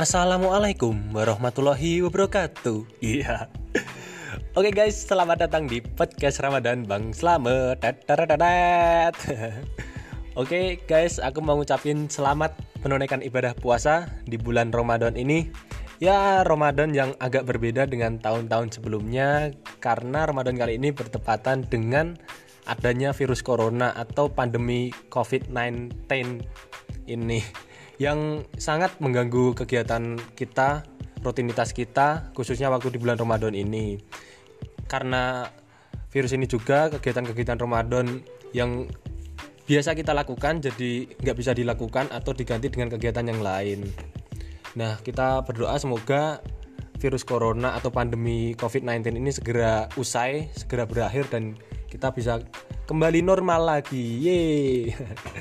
Assalamualaikum warahmatullahi wabarakatuh. Iya. Oke guys, selamat datang di podcast Ramadan Bang Slamet. Oke guys, aku mau ngucapin selamat menunaikan ibadah puasa di bulan Ramadan ini. Ya, Ramadan yang agak berbeda dengan tahun-tahun sebelumnya karena Ramadan kali ini bertepatan dengan adanya virus corona atau pandemi COVID-19 ini yang sangat mengganggu kegiatan kita, rutinitas kita, khususnya waktu di bulan Ramadan ini. Karena virus ini juga kegiatan-kegiatan Ramadan yang biasa kita lakukan jadi nggak bisa dilakukan atau diganti dengan kegiatan yang lain. Nah, kita berdoa semoga virus corona atau pandemi COVID-19 ini segera usai, segera berakhir dan kita bisa kembali normal lagi. Yeay.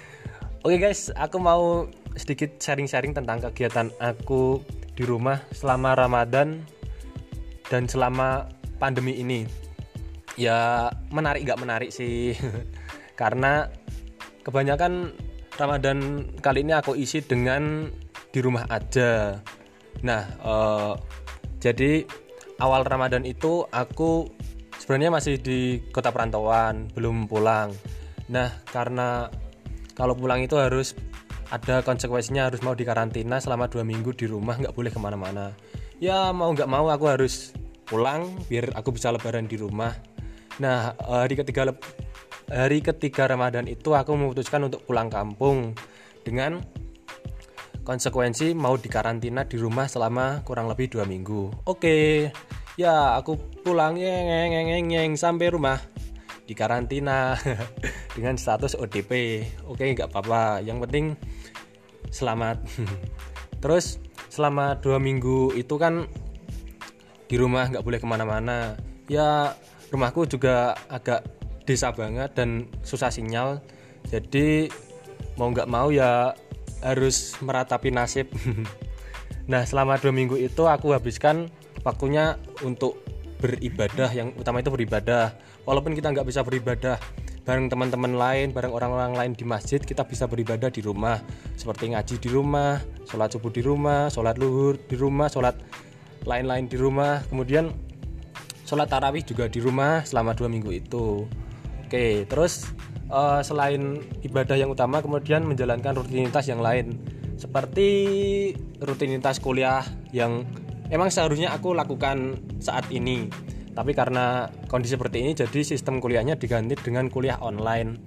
Oke guys, aku mau sedikit sharing-sharing tentang kegiatan aku di rumah selama Ramadan dan selama pandemi ini. Ya menarik gak menarik sih, karena kebanyakan Ramadan kali ini aku isi dengan di rumah aja. Nah, uh, jadi awal Ramadan itu aku sebenarnya masih di kota perantauan belum pulang nah karena kalau pulang itu harus ada konsekuensinya harus mau dikarantina selama dua minggu di rumah nggak boleh ke mana-mana. Ya mau nggak mau aku harus pulang biar aku bisa lebaran di rumah. Nah hari ketiga hari ketiga Ramadan itu aku memutuskan untuk pulang kampung dengan konsekuensi mau dikarantina di rumah selama kurang lebih dua minggu. Oke ya aku pulang yeng sampai rumah di karantina dengan status ODP oke nggak apa-apa. Yang penting selamat. Terus selama dua minggu itu kan di rumah nggak boleh ke mana-mana. Ya rumahku juga agak desa banget dan susah sinyal. Jadi mau nggak mau ya harus meratapi nasib. Nah selama dua minggu itu aku habiskan waktunya untuk beribadah. Yang utama itu beribadah. Walaupun kita nggak bisa beribadah bareng teman-teman lain bareng orang-orang lain di masjid kita bisa beribadah di rumah. Seperti ngaji di rumah sholat subuh di rumah sholat luhur di rumah sholat lain-lain di rumah. Kemudian sholat tarawih juga di rumah selama dua minggu itu. Oke terus uh, selain ibadah yang utama kemudian menjalankan rutinitas yang lain. Seperti rutinitas kuliah yang emang seharusnya aku lakukan saat ini tapi karena kondisi seperti ini jadi sistem kuliahnya diganti dengan kuliah online.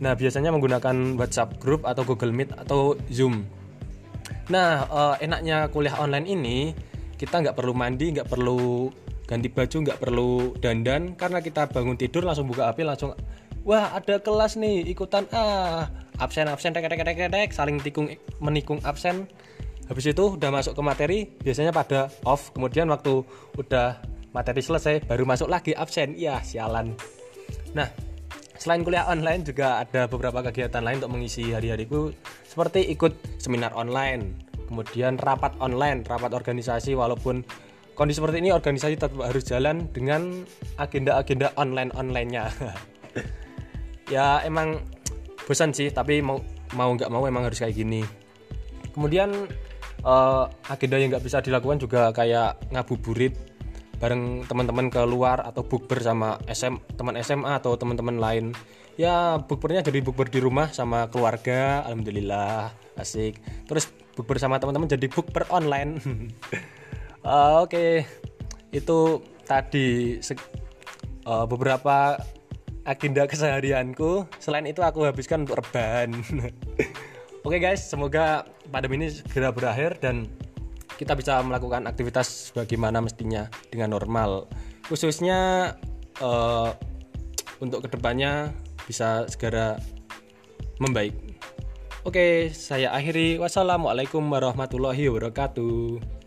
Nah biasanya menggunakan WhatsApp group atau Google Meet atau Zoom. Nah uh, enaknya kuliah online ini kita nggak perlu mandi nggak perlu ganti baju nggak perlu dandan. Karena kita bangun tidur langsung buka HP langsung wah ada kelas nih ikutan. Ah absen absen tek tek tek tek saling tikung menikung absen. Habis itu udah masuk ke materi biasanya pada off. Kemudian waktu udah materi selesai baru masuk lagi absen. Iya sialan. Nah selain kuliah online juga ada beberapa kegiatan lain untuk mengisi hari-hariku seperti ikut seminar online kemudian rapat online rapat organisasi walaupun kondisi seperti ini organisasi tetap harus jalan dengan agenda-agenda online-onlinenya ya emang bosan sih tapi mau mau nggak mau emang harus kayak gini. Kemudian uh, agenda yang nggak bisa dilakukan juga kayak ngabuburit bareng teman-teman ke luar atau bukber sama SM teman SMA atau teman-teman lain. Ya bukbernya jadi bukber di rumah sama keluarga alhamdulillah asik. Terus bukber sama teman-teman jadi bukber online. Uh, oke. Okay. itu tadi uh, beberapa agenda keseharianku. Selain itu aku habiskan untuk rebahan. Oke okay guys, semoga pandemi ini segera berakhir dan kita bisa melakukan aktivitas bagaimana mestinya dengan normal. Khususnya uh, untuk ke depannya bisa segera membaik. Oke, saya akhiri. Wassalamualaikum warahmatullahi wabarakatuh.